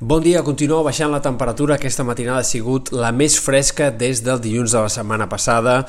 Bon dia, continua baixant la temperatura. Aquesta matinada ha sigut la més fresca des del dilluns de la setmana passada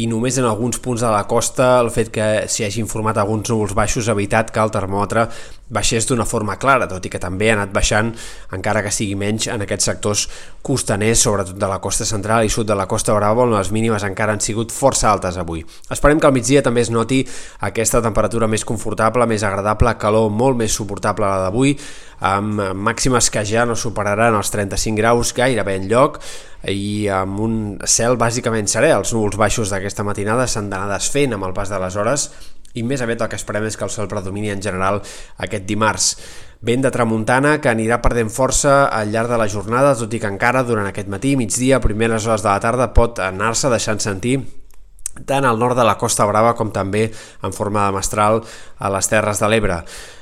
i només en alguns punts de la costa el fet que s'hi hagi informat alguns núvols baixos ha evitat que el termòmetre baixés d'una forma clara, tot i que també ha anat baixant, encara que sigui menys, en aquests sectors costaners, sobretot de la costa central i sud de la costa brava, on les mínimes encara han sigut força altes avui. Esperem que al migdia també es noti aquesta temperatura més confortable, més agradable, calor molt més suportable a la d'avui, amb màximes que ja no superaran els 35 graus gairebé en lloc i amb un cel bàsicament serè. Els núvols baixos d'aquesta matinada s'han d'anar desfent amb el pas de les hores i més aviat el que esperem és que el sol predomini en general aquest dimarts. Vent de tramuntana que anirà perdent força al llarg de la jornada, tot i que encara durant aquest matí, migdia, primeres hores de la tarda pot anar-se deixant sentir tant al nord de la Costa Brava com també en forma de mestral a les Terres de l'Ebre.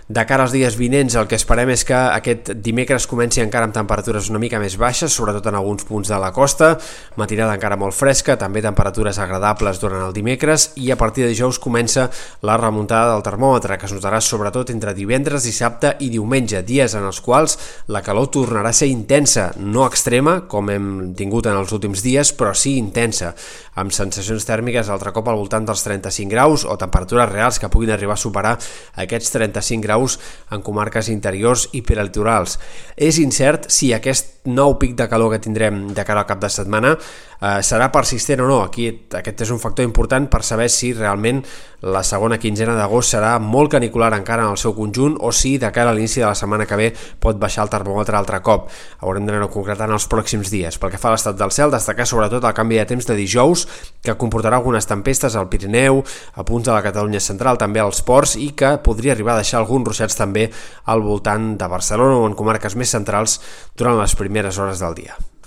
De cara als dies vinents, el que esperem és que aquest dimecres comenci encara amb temperatures una mica més baixes, sobretot en alguns punts de la costa, matinada encara molt fresca, també temperatures agradables durant el dimecres, i a partir de dijous comença la remuntada del termòmetre, que es notarà sobretot entre divendres, dissabte i diumenge, dies en els quals la calor tornarà a ser intensa, no extrema, com hem tingut en els últims dies, però sí intensa, amb sensacions tèrmiques altre cop al voltant dels 35 graus o temperatures reals que puguin arribar a superar aquests 35 graus graus en comarques interiors i peralitorals. És incert si aquest nou pic de calor que tindrem de cara al cap de setmana eh, serà persistent o no. Aquí aquest és un factor important per saber si realment la segona quinzena d'agost serà molt canicular encara en el seu conjunt o si de cara a l'inici de la setmana que ve pot baixar el termòmetre altre cop. Haurem d'anar-ho concretant els pròxims dies. Pel que fa a l'estat del cel, destacar sobretot el canvi de temps de dijous que comportarà algunes tempestes al Pirineu, a punts de la Catalunya central, també als ports i que podria arribar a deixar alguns ruixats també al voltant de Barcelona o en comarques més centrals durant les primeres hores del dia.